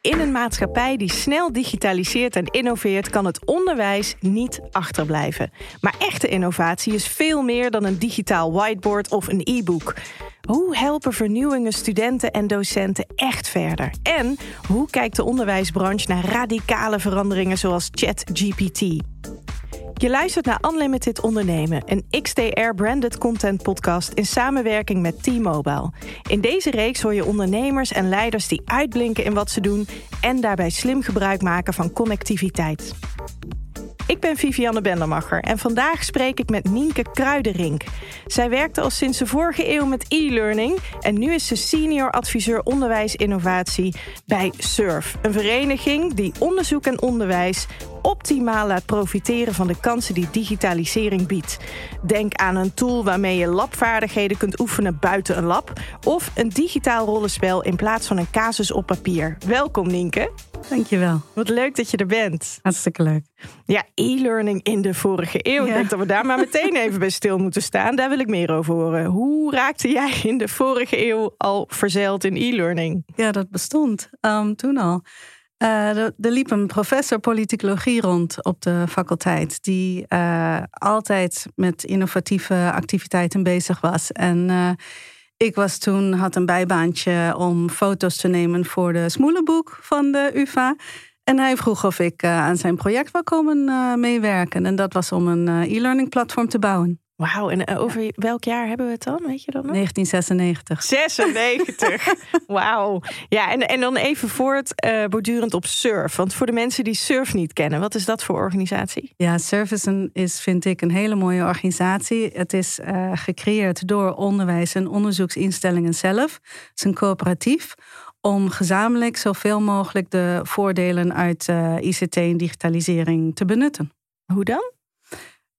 In een maatschappij die snel digitaliseert en innoveert, kan het onderwijs niet achterblijven. Maar echte innovatie is veel meer dan een digitaal whiteboard of een e-book. Hoe helpen vernieuwingen studenten en docenten echt verder? En hoe kijkt de onderwijsbranche naar radicale veranderingen zoals ChatGPT? Je luistert naar Unlimited Ondernemen, een XDR-branded content podcast in samenwerking met T-Mobile. In deze reeks hoor je ondernemers en leiders die uitblinken in wat ze doen en daarbij slim gebruik maken van connectiviteit. Ik ben Vivianne Bendermacher en vandaag spreek ik met Nienke Kruiderink. Zij werkte al sinds de vorige eeuw met e-learning en nu is ze senior adviseur onderwijsinnovatie bij SURF, een vereniging die onderzoek en onderwijs optimaal laat profiteren van de kansen die digitalisering biedt. Denk aan een tool waarmee je labvaardigheden kunt oefenen buiten een lab of een digitaal rollenspel in plaats van een casus op papier. Welkom Nienke. Dankjewel. Wat leuk dat je er bent. Hartstikke leuk. Ja, e-learning in de vorige eeuw. Ik denk dat we daar maar meteen even bij stil moeten staan. Daar wil ik meer over horen. Hoe raakte jij in de vorige eeuw al verzeild in e-learning? Ja, dat bestond um, toen al. Uh, er, liep een professor politicologie rond op de faculteit, die uh, altijd met innovatieve activiteiten bezig was. En uh, ik was toen, had een bijbaantje om foto's te nemen voor de smoelenboek van de UVA. En hij vroeg of ik aan zijn project wil komen meewerken. En dat was om een e-learning platform te bouwen. Wauw, en eh, over welk jaar hebben we het dan? Weet je dat nog? 1996. 96. Wauw. Ja, en, en dan even voort uh, bordurend op Surf. Want voor de mensen die Surf niet kennen, wat is dat voor organisatie? Ja, Surf is, een, is vind ik een hele mooie organisatie. Het is uh, gecreëerd door onderwijs- en onderzoeksinstellingen zelf. Het is een coöperatief om gezamenlijk zoveel mogelijk de voordelen uit uh, ICT en digitalisering te benutten. Hoe dan?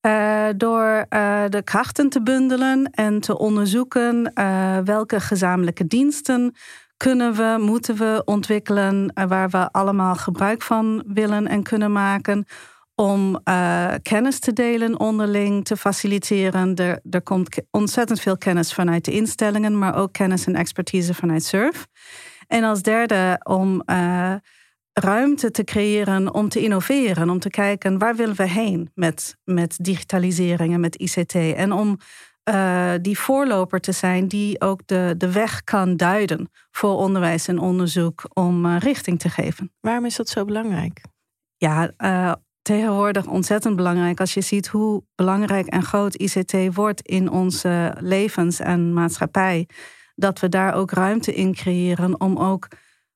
Uh, door uh, de krachten te bundelen en te onderzoeken uh, welke gezamenlijke diensten kunnen we, moeten we ontwikkelen, waar we allemaal gebruik van willen en kunnen maken. Om kennis te delen onderling, te faciliteren. Er, er komt ontzettend veel kennis vanuit de instellingen, maar ook kennis en expertise vanuit SURF. En als derde om ruimte te creëren om te innoveren, om te kijken waar willen we heen met, met digitalisering en met ICT. En om uh, die voorloper te zijn die ook de, de weg kan duiden voor onderwijs en onderzoek om uh, richting te geven. Waarom is dat zo belangrijk? Ja, uh, tegenwoordig ontzettend belangrijk als je ziet hoe belangrijk en groot ICT wordt in onze levens en maatschappij. Dat we daar ook ruimte in creëren om ook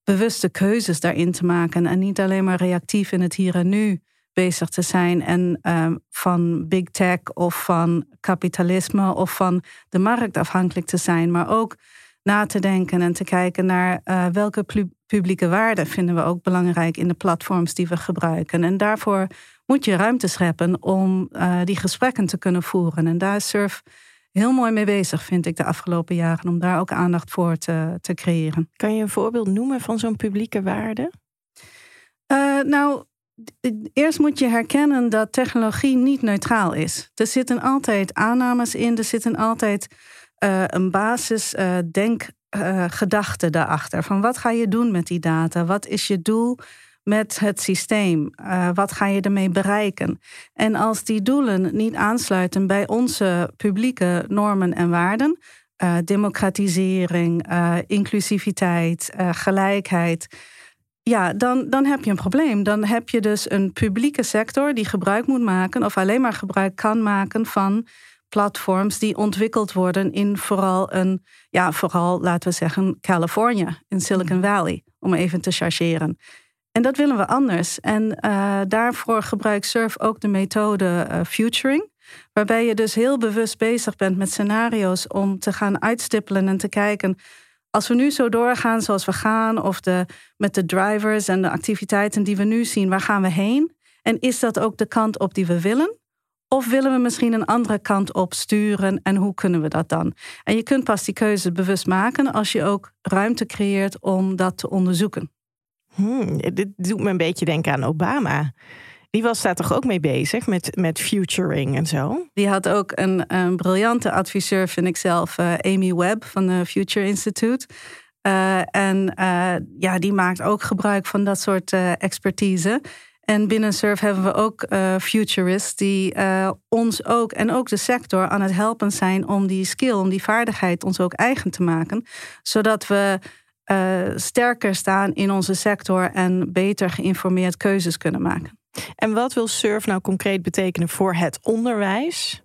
bewuste keuzes daarin te maken. En niet alleen maar reactief in het hier en nu bezig te zijn. En uh, van big tech of van kapitalisme of van de markt afhankelijk te zijn. Maar ook na te denken en te kijken naar uh, welke publieke waarden vinden we ook belangrijk in de platforms die we gebruiken. En daarvoor moet je ruimte scheppen om uh, die gesprekken te kunnen voeren. En daar is Surf heel mooi mee bezig, vind ik, de afgelopen jaren. Om daar ook aandacht voor te, te creëren. Kan je een voorbeeld noemen van zo'n publieke waarde? Uh, nou, eerst moet je herkennen dat technologie niet neutraal is. Er zitten altijd aannames in, er zitten altijd uh, een basis uh, denkgedachte daarachter. Van wat ga je doen met die data? Wat is je doel? Met het systeem? Uh, wat ga je ermee bereiken? En als die doelen niet aansluiten bij onze publieke normen en waarden, uh, democratisering, uh, inclusiviteit, gelijkheid. Ja, dan, dan heb je een probleem. Dan heb je dus een publieke sector die gebruik moet maken, of alleen maar gebruik kan maken van platforms die ontwikkeld worden in vooral een, ja, vooral laten we zeggen, Californië, in Silicon Valley, om even te chargeren. En dat willen we anders. En uh, daarvoor gebruikt Surf ook de methode uh, futuring. Waarbij je dus heel bewust bezig bent met scenario's om te gaan uitstippelen en te kijken. Als we nu zo doorgaan zoals we gaan, of de, met de drivers en de activiteiten die we nu zien, waar gaan we heen? En is dat ook de kant op die we willen? Of willen we misschien een andere kant op sturen en hoe kunnen we dat dan? En je kunt pas die keuze bewust maken als je ook ruimte creëert om dat te onderzoeken. Hmm, dit doet me een beetje denken aan Obama. Die was daar toch ook mee bezig met, met futuring en zo? Die had ook een, een briljante adviseur, vind ik zelf, uh, Amy Webb van de Future Institute. en ja, die maakt ook gebruik van dat soort expertise. En binnen Surf hebben we ook futurists die ons ook en ook de sector aan het helpen zijn om die skill, om die vaardigheid ons ook eigen te maken. Zodat we sterker staan in onze sector en beter geïnformeerd keuzes kunnen maken. En wat wil Surf nou concreet betekenen voor het onderwijs?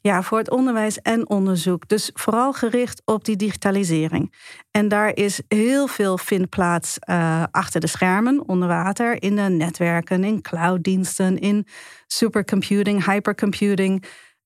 Ja, voor het onderwijs en onderzoek. Dus vooral gericht op die digitalisering. En daar is heel veel vindt plaats uh, achter de schermen, onder water, in de netwerken, in clouddiensten, in supercomputing, hypercomputing.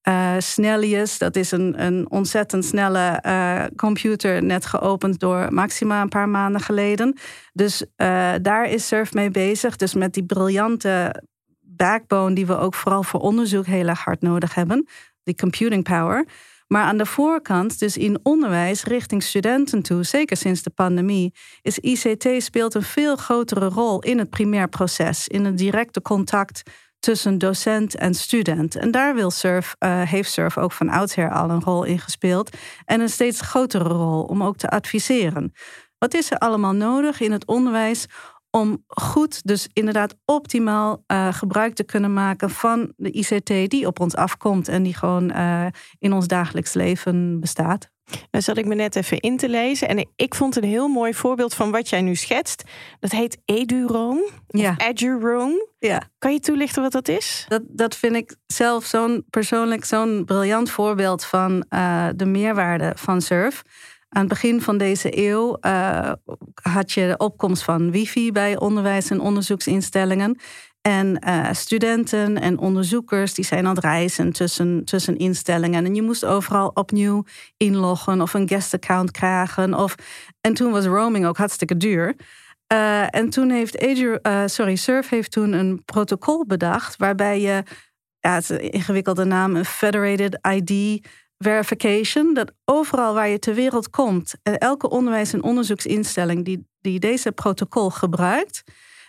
Uh, Snellius, dat is een, een ontzettend snelle uh, computer, net geopend door Maxima een paar maanden geleden. Dus uh, daar is Surf mee bezig. Dus met die briljante backbone die we ook vooral voor onderzoek heel erg hard nodig hebben die computing power. Maar aan de voorkant, dus in onderwijs richting studenten toe, zeker sinds de pandemie, is ICT speelt een veel grotere rol in het primair proces, in het directe contact tussen docent en student. En daar wil Surf, uh, heeft Surf ook van oudsher al een rol in gespeeld. En een steeds grotere rol om ook te adviseren. Wat is er allemaal nodig in het onderwijs om goed, dus inderdaad optimaal uh, gebruik te kunnen maken van de ICT die op ons afkomt en die gewoon uh, in ons dagelijks leven bestaat. Daar zat ik me net even in te lezen en ik vond een heel mooi voorbeeld van wat jij nu schetst. Dat heet EduRoam, ja. EduRoam. Ja. Kan je toelichten wat dat is? Dat, dat vind ik zelf zo'n persoonlijk zo'n briljant voorbeeld van uh, de meerwaarde van Surf. Aan het begin van deze eeuw uh, had je de opkomst van wifi bij onderwijs- en onderzoeksinstellingen. En uh, studenten en onderzoekers die zijn aan het reizen tussen, tussen instellingen. En je moest overal opnieuw inloggen of een guest account krijgen. Of, en toen was roaming ook hartstikke duur. Uh, en toen heeft Azure, uh, sorry, Surf heeft toen een protocol bedacht waarbij je, ja, het is een ingewikkelde naam, een Federated ID verification, dat overal waar je ter wereld komt, en elke onderwijs- en onderzoeksinstelling die, die deze protocol gebruikt,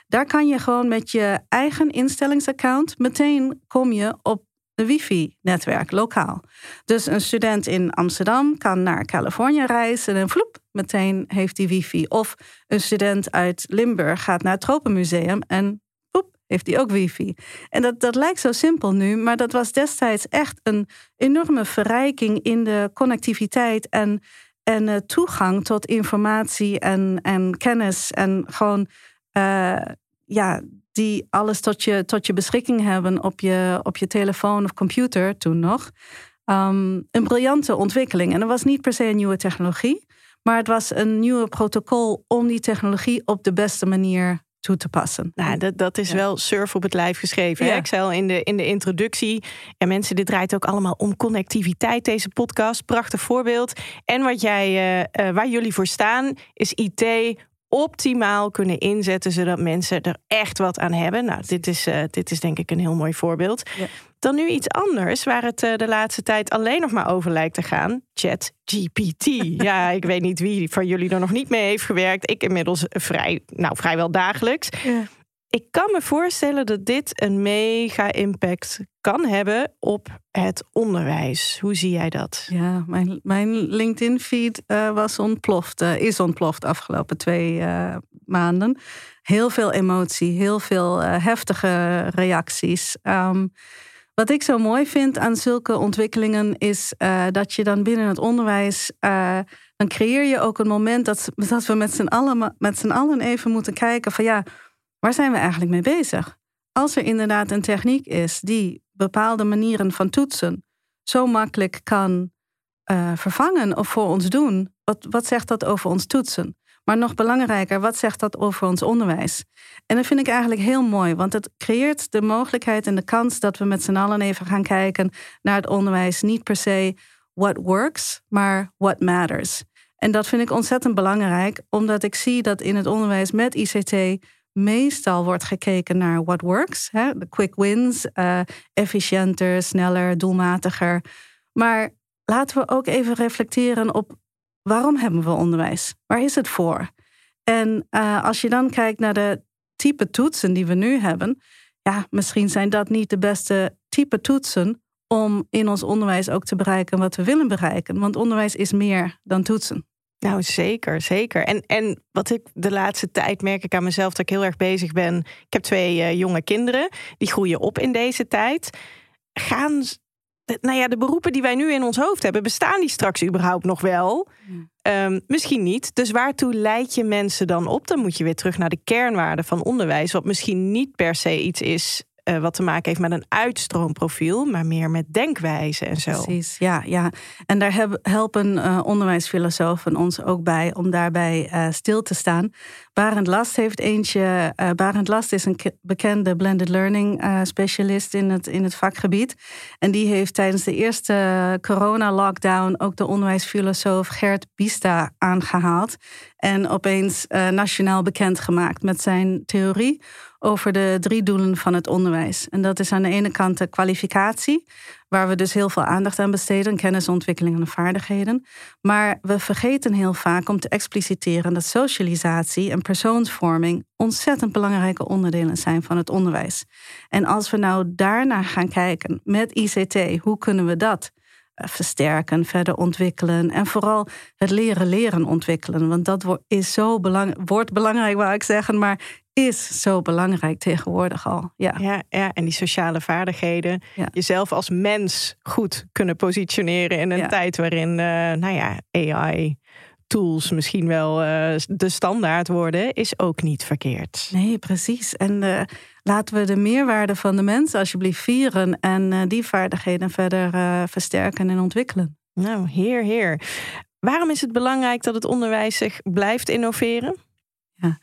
daar kan je gewoon met je eigen instellingsaccount meteen kom je op een wifi-netwerk lokaal. Dus een student in Amsterdam kan naar Californië reizen en vloep, meteen heeft hij wifi. Of een student uit Limburg gaat naar het Tropenmuseum en heeft hij ook wifi. En dat, dat lijkt zo simpel nu, maar dat was destijds echt een enorme verrijking in de connectiviteit en, en uh, toegang tot informatie en, en kennis. En gewoon, uh, ja, die alles tot je, tot je beschikking hebben op je, op je telefoon of computer toen nog. Um, een briljante ontwikkeling. En dat was niet per se een nieuwe technologie, maar het was een nieuwe protocol om die technologie op de beste manier toe te passen. Nou, dat, dat is wel surf op het lijf geschreven. Ja. Ik zei al in de, in de introductie. En mensen, dit draait ook allemaal om connectiviteit, deze podcast. Prachtig voorbeeld. En wat jij, uh, waar jullie voor staan, is IT optimaal kunnen inzetten, zodat mensen er echt wat aan hebben. Nou, dit is, uh, dit is denk ik een heel mooi voorbeeld. Ja. Dan nu iets anders, waar het uh, de laatste tijd alleen nog maar over lijkt te gaan. Chat GPT. ja, ik weet niet wie van jullie er nog niet mee heeft gewerkt. Ik inmiddels vrij, nou, vrijwel dagelijks. Ja. Ik kan me voorstellen dat dit een mega impact kan hebben op het onderwijs. Hoe zie jij dat? Ja, mijn, mijn LinkedIn-feed uh, was ontploft, uh, is ontploft de afgelopen twee uh, maanden. Heel veel emotie, heel veel heftige reacties. Um, wat ik zo mooi vind aan zulke ontwikkelingen is dat je dan binnen het onderwijs dan creëer je ook een moment dat, dat we met z'n allen, met z'n allen even moeten kijken van ja Waar zijn we eigenlijk mee bezig? Als er inderdaad een techniek is die bepaalde manieren van toetsen zo makkelijk kan uh, vervangen of voor ons doen, wat, wat zegt dat over ons toetsen? Maar nog belangrijker, wat zegt dat over ons onderwijs? En dat vind ik eigenlijk heel mooi, want het creëert de mogelijkheid en de kans dat we met z'n allen even gaan kijken naar het onderwijs. Niet per se what works, maar what matters. En dat vind ik ontzettend belangrijk, omdat ik zie dat in het onderwijs met ICT meestal wordt gekeken naar what works. Hè? De quick wins, uh, efficiënter, sneller, doelmatiger. Maar laten we ook even reflecteren op waarom hebben we onderwijs? Waar is het voor? En uh, als je dan kijkt naar de type toetsen die we nu hebben, ja, misschien zijn dat niet de beste type toetsen om in ons onderwijs ook te bereiken wat we willen bereiken. Want onderwijs is meer dan toetsen. Nou, zeker, zeker. En, en wat ik de laatste tijd merk ik aan mezelf dat ik heel erg bezig ben. Ik heb twee uh, jonge kinderen, die groeien op in deze tijd. Gaan, nou ja, de beroepen die wij nu in ons hoofd hebben, bestaan die straks überhaupt nog wel? Um, misschien niet. Dus waartoe leid je mensen dan op? Dan moet je weer terug naar de kernwaarden van onderwijs, wat misschien niet per se iets is uh, wat te maken heeft met een uitstroomprofiel, maar meer met denkwijze en zo. Precies, ja. ja. En daar helpen uh, onderwijsfilosofen ons ook bij om daarbij uh, stil te staan. Barend Last heeft eentje. Barend Last is een bekende blended learning specialist in het, in het vakgebied. En die heeft tijdens de eerste corona-lockdown ook de onderwijsfilosoof Gert Bista aangehaald. En opeens nationaal bekendgemaakt met zijn theorie over de drie doelen van het onderwijs. En dat is aan de ene kant de kwalificatie, waar we dus heel veel aandacht aan besteden, kennisontwikkeling en vaardigheden. Maar we vergeten heel vaak om te expliciteren dat socialisatie en persoonsvorming ontzettend belangrijke onderdelen zijn van het onderwijs. En als we nou daarna gaan kijken met ICT, hoe kunnen we dat? Eh, versterken, verder ontwikkelen. En vooral het leren leren ontwikkelen. Want dat is zo belang, wordt belangrijk, wou ik zeggen. Maar is zo belangrijk tegenwoordig al. Ja, ja, ja en die sociale vaardigheden. Jezelf als mens goed kunnen positioneren in een tijd waarin, uh, nou ja, AI tools misschien wel uh, de standaard worden, is ook niet verkeerd. Nee, precies. En uh, laten we de meerwaarde van de mens alsjeblieft vieren en die vaardigheden verder versterken en ontwikkelen. Nou, heer, heer. Waarom is het belangrijk dat het onderwijs zich blijft innoveren? Ja.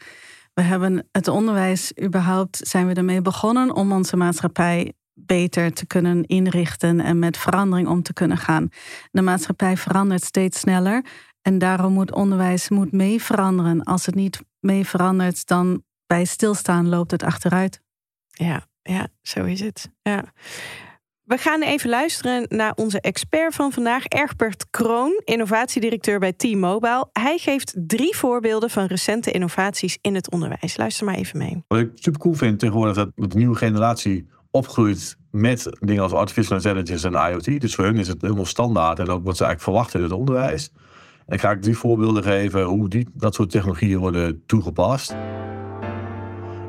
We hebben het onderwijs überhaupt, zijn we ermee begonnen om onze maatschappij beter te kunnen inrichten en met verandering om te kunnen gaan. De maatschappij verandert steeds sneller en daarom moet onderwijs moet mee veranderen. Als het niet mee verandert, dan bij stilstaan loopt het achteruit. Ja, ja, zo is het. Ja. We gaan even luisteren naar onze expert van vandaag, Egbert Kroon, innovatiedirecteur bij T-Mobile. Hij geeft drie voorbeelden van recente innovaties in het onderwijs. Luister maar even mee. Wat ik super cool vind tegenwoordig, dat de nieuwe generatie opgroeit met dingen als artificial intelligence en IoT. Dus voor hun is het helemaal standaard en ook wat ze eigenlijk verwachten in het onderwijs. En ik ga ik drie voorbeelden geven hoe die, dat soort technologieën worden toegepast.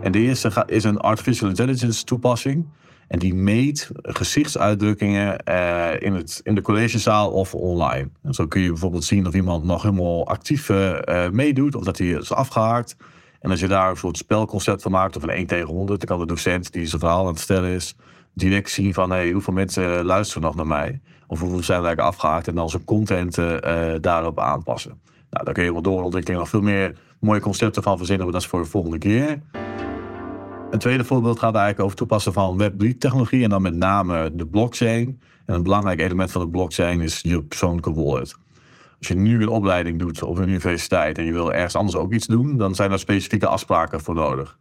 En de eerste is een artificial intelligence toepassing. En die meet gezichtsuitdrukkingen uh, in, het, in de collegezaal of online. En zo kun je bijvoorbeeld zien of iemand nog helemaal actief uh, meedoet of dat hij is afgehaakt. En als je daar een soort spelconcept van maakt, of een 1 tegen 100, dan kan de docent die zijn verhaal aan het stellen is, direct zien van hey, hoeveel mensen luisteren nog naar mij. Of hoeveel zijn eigenlijk afgehaakt en dan zijn content daarop aanpassen. Nou, daar kun je wel doorontwikkelen nog veel meer mooie concepten van verzinnen, maar dat is voor de volgende keer. Een tweede voorbeeld gaat eigenlijk over het toepassen van Web3-technologie en dan met name de blockchain. En een belangrijk element van de blockchain is je persoonlijke wallet. Als je nu een opleiding doet op een universiteit en je wil ergens anders ook iets doen, dan zijn er specifieke afspraken voor nodig.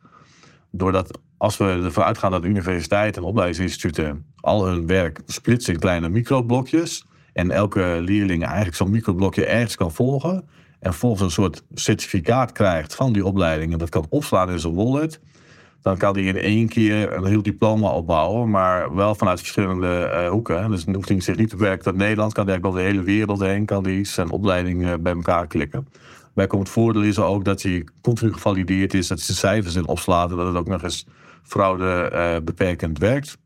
Doordat als we ervan uitgaan dat universiteiten en opleidingsinstituten al hun werk splitsen in kleine microblokjes en elke leerling eigenlijk zo'n microblokje ergens kan volgen en volgens een soort certificaat krijgt van die opleiding en dat kan opslaan in zijn wallet, dan kan hij in één keer een heel diploma opbouwen, maar wel vanuit verschillende uh, hoeken. Dus dan hoeft hij zich niet te werken tot Nederland, kan hij eigenlijk de hele wereld heen, kan hij zijn opleiding uh, bij elkaar klikken. Bij komt het voordeel is ook dat hij continu gevalideerd is, dat hij zijn cijfers in opslaat en dat het ook nog eens fraude uh, beperkend werkt.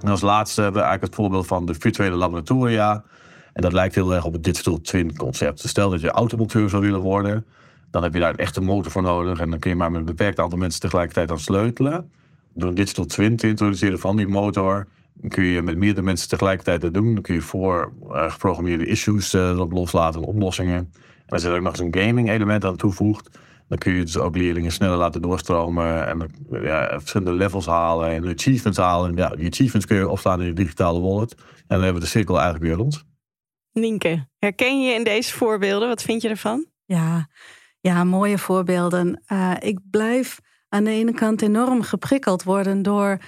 En als laatste hebben we eigenlijk het voorbeeld van de virtuele laboratoria. En dat lijkt heel erg op het digital twin concept. Stel dat je automonteur zou willen worden, dan heb je daar een echte motor voor nodig. En dan kun je maar met een beperkt aantal mensen tegelijkertijd aan sleutelen. Door een digital twin te introduceren van die motor, kun je met meerdere mensen tegelijkertijd dat doen. Dan kun je voor uh, geprogrammeerde issues uh, erop loslaten, oplossingen. En als je er ook nog eens een gaming element aan toevoegt, dan kun je dus ook leerlingen sneller laten doorstromen en ja, verschillende levels halen en achievements halen. En ja, die achievements kun je opslaan in je digitale wallet. En dan hebben we de cirkel eigenlijk weer rond. Nienke, herken je in deze voorbeelden? Wat vind je ervan? Ja, ja, mooie voorbeelden. Uh, ik blijf aan de ene kant enorm geprikkeld worden door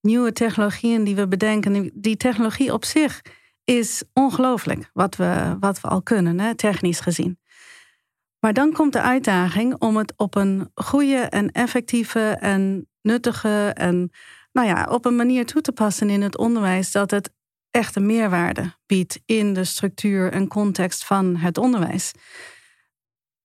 nieuwe technologieën die we bedenken. Die technologie op zich is ongelooflijk wat we, wat we al kunnen, hè, technisch gezien. Maar dan komt de uitdaging om het op een goede en effectieve en nuttige en nou ja, op een manier toe te passen in het onderwijs dat het echte meerwaarde biedt in de structuur en context van het onderwijs.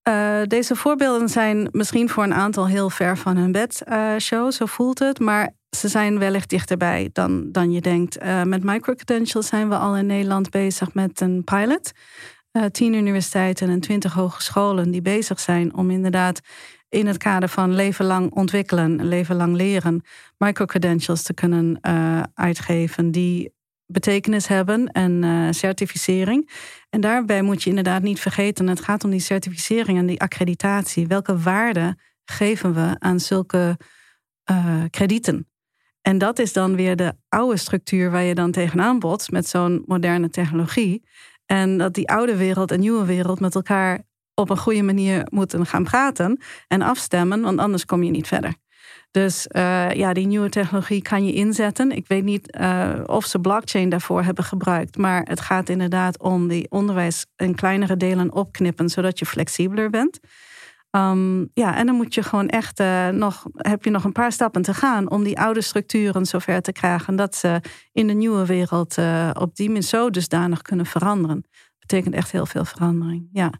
Uh, deze voorbeelden zijn misschien voor een aantal heel ver van hun bed uh, show, zo voelt het. Maar ze zijn wellicht dichterbij dan, dan je denkt. Uh, met microcredentials zijn we al in Nederland bezig met een pilot. tien universiteiten en twintig hogescholen die bezig zijn om inderdaad in het kader van leven lang ontwikkelen, leven lang leren, microcredentials te kunnen uitgeven die betekenis hebben en uh, certificering. En daarbij moet je inderdaad niet vergeten, het gaat om die certificering en die accreditatie. Welke waarde geven we aan zulke uh, kredieten? En dat is dan weer de oude structuur waar je dan tegenaan botst met zo'n moderne technologie. En dat die oude wereld en nieuwe wereld met elkaar op een goede manier moeten gaan praten en afstemmen, want anders kom je niet verder. Dus uh, ja, die nieuwe technologie kan je inzetten. Ik weet niet uh, of ze blockchain daarvoor hebben gebruikt, maar het gaat inderdaad om die onderwijs in kleinere delen opknippen, zodat je flexibeler bent. Um, ja, en dan moet je gewoon echt uh, nog, heb je nog een paar stappen te gaan om die oude structuren zover te krijgen dat ze in de nieuwe wereld op die manier zo dusdanig kunnen veranderen. Dat betekent echt heel veel verandering. Ja.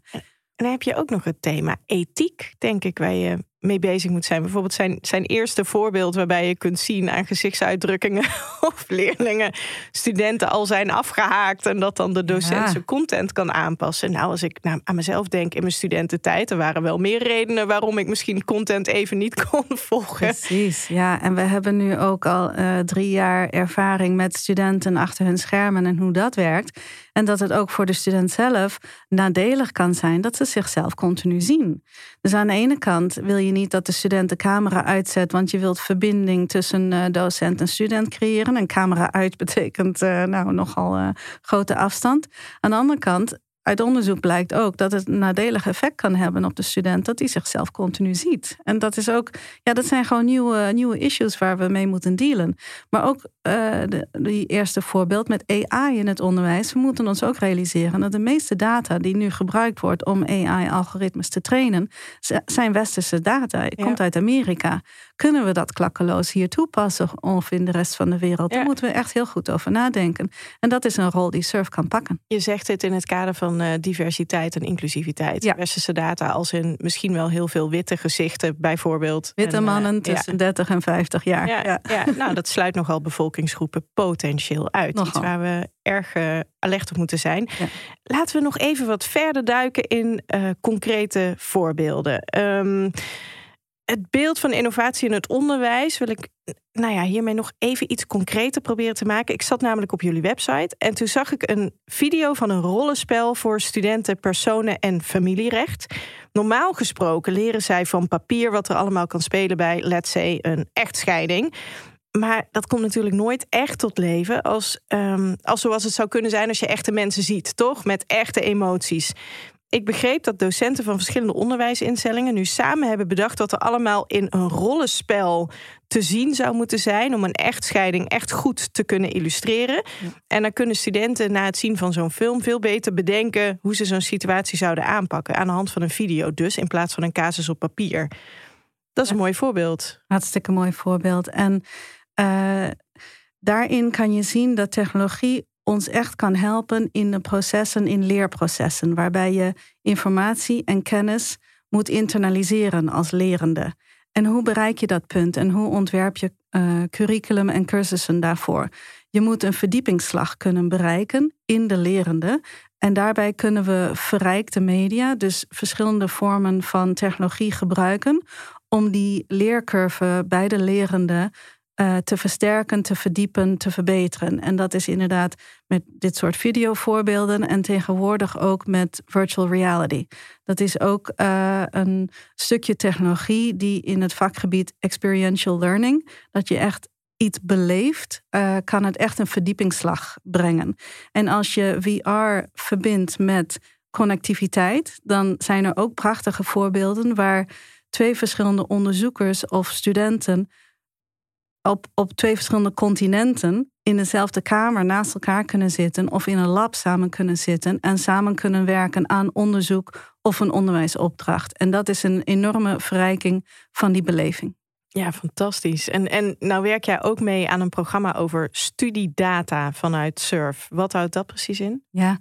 En dan heb je ook nog het thema ethiek, denk ik, waar je mee bezig moet zijn. Bijvoorbeeld zijn, zijn eerste voorbeeld waarbij je kunt zien aan gezichtsuitdrukkingen of leerlingen, studenten al zijn afgehaakt en dat dan de docent zijn content kan aanpassen. Nou, als ik nou, aan mezelf denk in mijn studententijd, er waren wel meer redenen waarom ik misschien content even niet kon volgen. Precies, ja. En we hebben nu ook al uh, drie jaar ervaring met studenten achter hun schermen en hoe dat werkt. En dat het ook voor de student zelf nadelig kan zijn dat ze zichzelf continu zien. Dus aan de ene kant wil je niet dat de student de camera uitzet, want je wilt verbinding tussen uh, docent en student creëren. En camera uit betekent uh, nou nogal uh, grote afstand. Aan de andere kant uit onderzoek blijkt ook dat het een nadelig effect kan hebben op de student dat hij zichzelf continu ziet. En dat is ook, ja, dat zijn gewoon nieuwe, nieuwe issues waar we mee moeten dealen. Maar ook uh, de, die eerste voorbeeld met AI in het onderwijs. We moeten ons ook realiseren dat de meeste data die nu gebruikt wordt om AI-algoritmes te trainen, zijn westerse data. Het komt uit Amerika. Kunnen we dat klakkeloos hier toepassen of in de rest van de wereld? Daar moeten we echt heel goed over nadenken. En dat is een rol die SURF kan pakken. Je zegt het in het kader van uh, diversiteit en inclusiviteit. Ja. Westerse data als in misschien wel heel veel witte gezichten bijvoorbeeld. Witte en, mannen uh, tussen ja. 30 en 50 jaar. Ja, ja. nou dat sluit nogal bevolkingsgroepen potentieel uit. Nogal. Iets waar we erg uh, alert op moeten zijn. Laten we nog even wat verder duiken in concrete voorbeelden. Um, het beeld van innovatie in het onderwijs wil ik nou ja, hiermee nog even iets concreter proberen te maken. Ik zat namelijk op jullie website en toen zag ik een video van een rollenspel voor studenten personen- en familierecht. Normaal gesproken leren zij van papier wat er allemaal kan spelen bij, let's say, een echtscheiding. Maar dat komt natuurlijk nooit echt tot leven als, um, als zoals het zou kunnen zijn als je echte mensen ziet, toch? Met echte emoties. Ik begreep dat docenten van verschillende onderwijsinstellingen nu samen hebben bedacht wat er allemaal in een rollenspel te zien zou moeten zijn om een echtscheiding echt goed te kunnen illustreren. En dan kunnen studenten na het zien van zo'n film veel beter bedenken hoe ze zo'n situatie zouden aanpakken aan de hand van een video, dus in plaats van een casus op papier. Dat is een mooi voorbeeld. Hartstikke mooi voorbeeld. En uh, daarin kan je zien dat technologie ons echt kan helpen in de processen, in leerprocessen, waarbij je informatie en kennis moet internaliseren als lerende. En hoe bereik je dat punt en hoe ontwerp je uh, curriculum en cursussen daarvoor? Je moet een verdiepingsslag kunnen bereiken in de lerende. En daarbij kunnen we verrijkte media, dus verschillende vormen van technologie gebruiken om die leercurve bij de lerende uh, te versterken, te verdiepen, te verbeteren. En dat is inderdaad met dit soort videovoorbeelden en tegenwoordig ook met virtual reality. Dat is ook uh, een stukje technologie die in het vakgebied experiential learning, dat je echt iets beleeft, uh, kan het echt een verdiepingsslag brengen. En als je VR verbindt met connectiviteit, dan zijn er ook prachtige voorbeelden waar twee verschillende onderzoekers of studenten op, op twee verschillende continenten in dezelfde kamer naast elkaar kunnen zitten of in een lab samen kunnen zitten en samen kunnen werken aan onderzoek of een onderwijsopdracht. En dat is een enorme verrijking van die beleving. Ja, fantastisch. En, en nou werk jij ook mee aan een programma over studiedata vanuit SURF. Wat houdt dat precies in? Ja,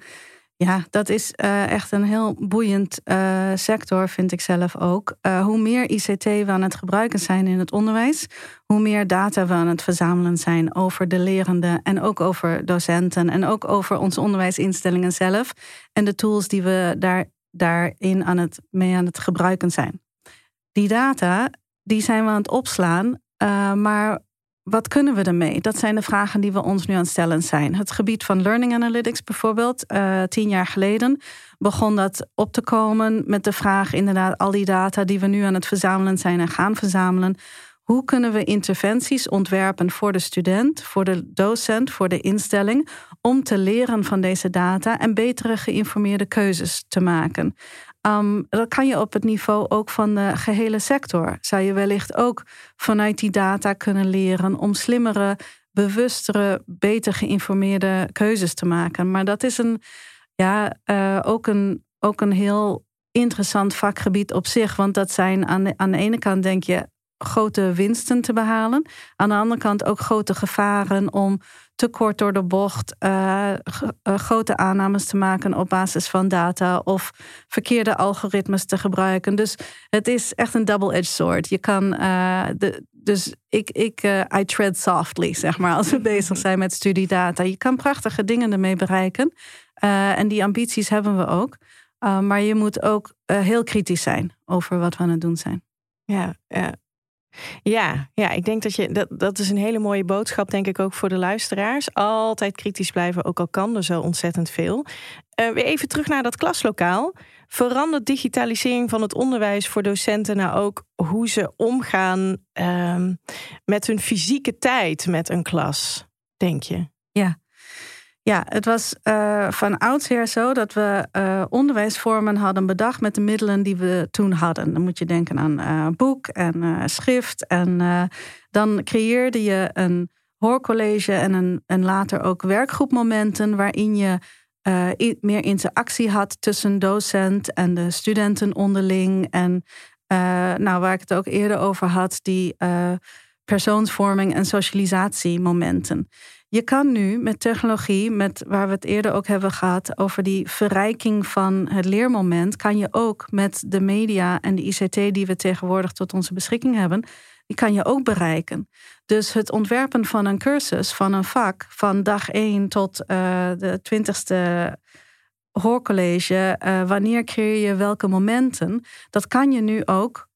ja, dat is uh, echt een heel boeiend uh, sector, vind ik zelf ook. Uh, hoe meer ICT we aan het gebruiken zijn in het onderwijs, hoe meer data we aan het verzamelen zijn over de lerenden en ook over docenten en ook over onze onderwijsinstellingen zelf en de tools die we daar, daarin aan het, mee aan het gebruiken zijn. Die data, die zijn we aan het opslaan, maar wat kunnen we ermee? Dat zijn de vragen die we ons nu aan het stellen zijn. Het gebied van learning analytics bijvoorbeeld, uh, tien jaar geleden begon dat op te komen met de vraag, inderdaad, al die data die we nu aan het verzamelen zijn en gaan verzamelen. Hoe kunnen we interventies ontwerpen voor de student, voor de docent, voor de instelling, om te leren van deze data en betere geïnformeerde keuzes te maken? Um, dat kan je op het niveau ook van de gehele sector. Zou je wellicht ook vanuit die data kunnen leren om slimmere, bewustere, beter geïnformeerde keuzes te maken. Maar dat is een, ja, uh, ook, een, ook een heel interessant vakgebied op zich. Want dat zijn aan de, aan de ene kant, denk je, grote winsten te behalen. Aan de andere kant ook grote gevaren om te kort door de bocht uh, grote aannames te maken op basis van data of verkeerde algoritmes te gebruiken. Dus het is echt een double-edged sword. Je kan, uh, de, dus ik, ik I tread softly, zeg maar, als we bezig zijn met studiedata. Je kan prachtige dingen ermee bereiken en die ambities hebben we ook. maar je moet ook heel kritisch zijn over wat we aan het doen zijn. Ja, ja. Ja, ja, ik denk dat je dat, dat is een hele mooie boodschap, denk ik ook voor de luisteraars. Altijd kritisch blijven, ook al kan er zo ontzettend veel. Uh, weer even terug naar dat klaslokaal. Verandert digitalisering van het onderwijs voor docenten nou ook hoe ze omgaan uh, met hun fysieke tijd met een klas, denk je? Ja, ja, het was uh, van oudsher zo dat we uh, onderwijsvormen hadden bedacht met de middelen die we toen hadden. Dan moet je denken aan uh, boek en schrift. En dan creëerde je een hoorcollege en, een, en later ook werkgroepmomenten waarin je meer interactie had tussen docent en de studenten onderling. En nou, waar ik het ook eerder over had, die persoonsvorming en socialisatiemomenten. Je kan nu met technologie, met waar we het eerder ook hebben gehad over die verrijking van het leermoment, kan je ook met de media en de ICT die we tegenwoordig tot onze beschikking hebben, die kan je ook bereiken. Dus het ontwerpen van een cursus, van een vak, van dag 1 tot uh, de twintigste hoorcollege, uh, wanneer creëer je welke momenten, dat kan je nu ook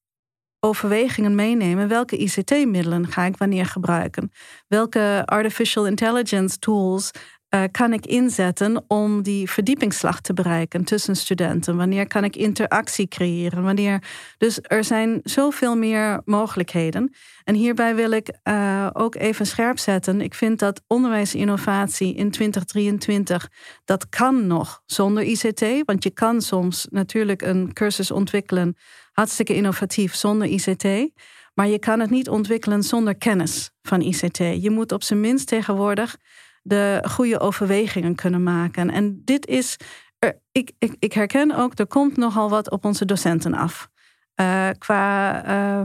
overwegingen meenemen. Welke ICT-middelen ga ik wanneer gebruiken? Welke artificial intelligence tools uh, kan ik inzetten om die verdiepingsslag te bereiken tussen studenten? Wanneer kan ik interactie creëren? Wanneer... Dus er zijn zoveel meer mogelijkheden. En hierbij wil ik uh, ook even scherp zetten. Ik vind dat onderwijsinnovatie in 2023, dat kan nog zonder ICT. Want je kan soms natuurlijk een cursus ontwikkelen hartstikke innovatief zonder ICT. Maar je kan het niet ontwikkelen zonder kennis van ICT. Je moet op zijn minst tegenwoordig de goede overwegingen kunnen maken. En dit is, ik, ik, ik herken ook, er komt nogal wat op onze docenten af. Uh, qua uh,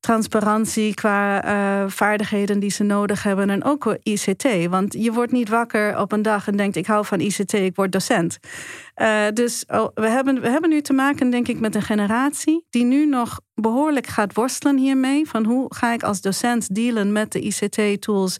transparantie, qua uh, vaardigheden die ze nodig hebben en ook ICT. Want je wordt niet wakker op een dag en denkt: ik hou van ICT, ik word docent. Uh, dus oh, we, hebben, we hebben nu te maken, denk ik, met een generatie die nu nog behoorlijk gaat worstelen hiermee. Van hoe ga ik als docent dealen met de ICT-tools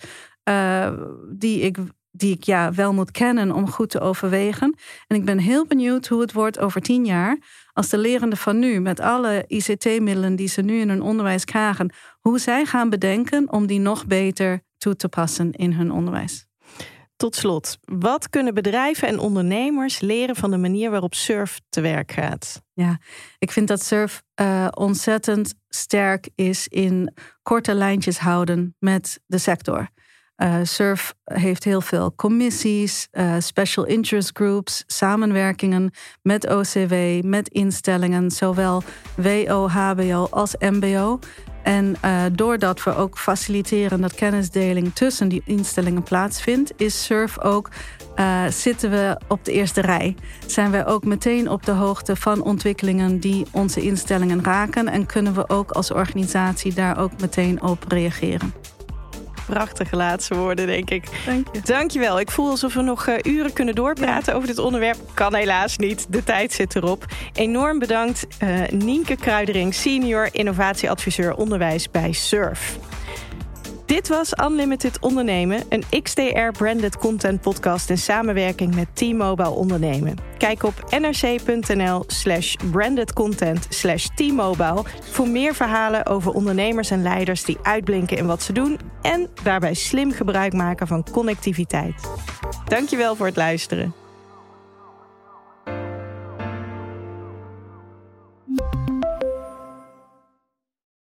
uh, die ik die ik ja wel moet kennen om goed te overwegen. En ik ben heel benieuwd hoe het wordt over tien jaar. Als de lerenden van nu, met alle ICT-middelen die ze nu in hun onderwijs krijgen, hoe zij gaan bedenken om die nog beter toe te passen in hun onderwijs. Tot slot, wat kunnen bedrijven en ondernemers leren van de manier waarop SURF te werk gaat? Ja, ik vind dat SURF uh, ontzettend sterk is in korte lijntjes houden met de sector. Uh, SURF heeft heel veel commissies, uh, special interest groups, samenwerkingen met OCW, met instellingen, zowel WO, HBO als MBO. En uh, doordat we ook faciliteren dat kennisdeling tussen die instellingen plaatsvindt, is SURF ook zitten we op de eerste rij. Zijn we ook meteen op de hoogte van ontwikkelingen die onze instellingen raken en kunnen we ook als organisatie daar ook meteen op reageren. Prachtige laatste woorden, denk ik. Dank je. Dankjewel. Ik voel alsof we nog uh, uren kunnen doorpraten over dit onderwerp. Kan helaas niet. De tijd zit erop. Enorm bedankt uh, Nienke Kruidering, senior innovatieadviseur onderwijs bij SURF. Dit was Unlimited Ondernemen, een XDR-branded content podcast in samenwerking met T-Mobile Ondernemen. Kijk op nrc.nl slash brandedcontent slash T-Mobile voor meer verhalen over ondernemers en leiders die uitblinken in wat ze doen en daarbij slim gebruik maken van connectiviteit. Dankjewel voor het luisteren.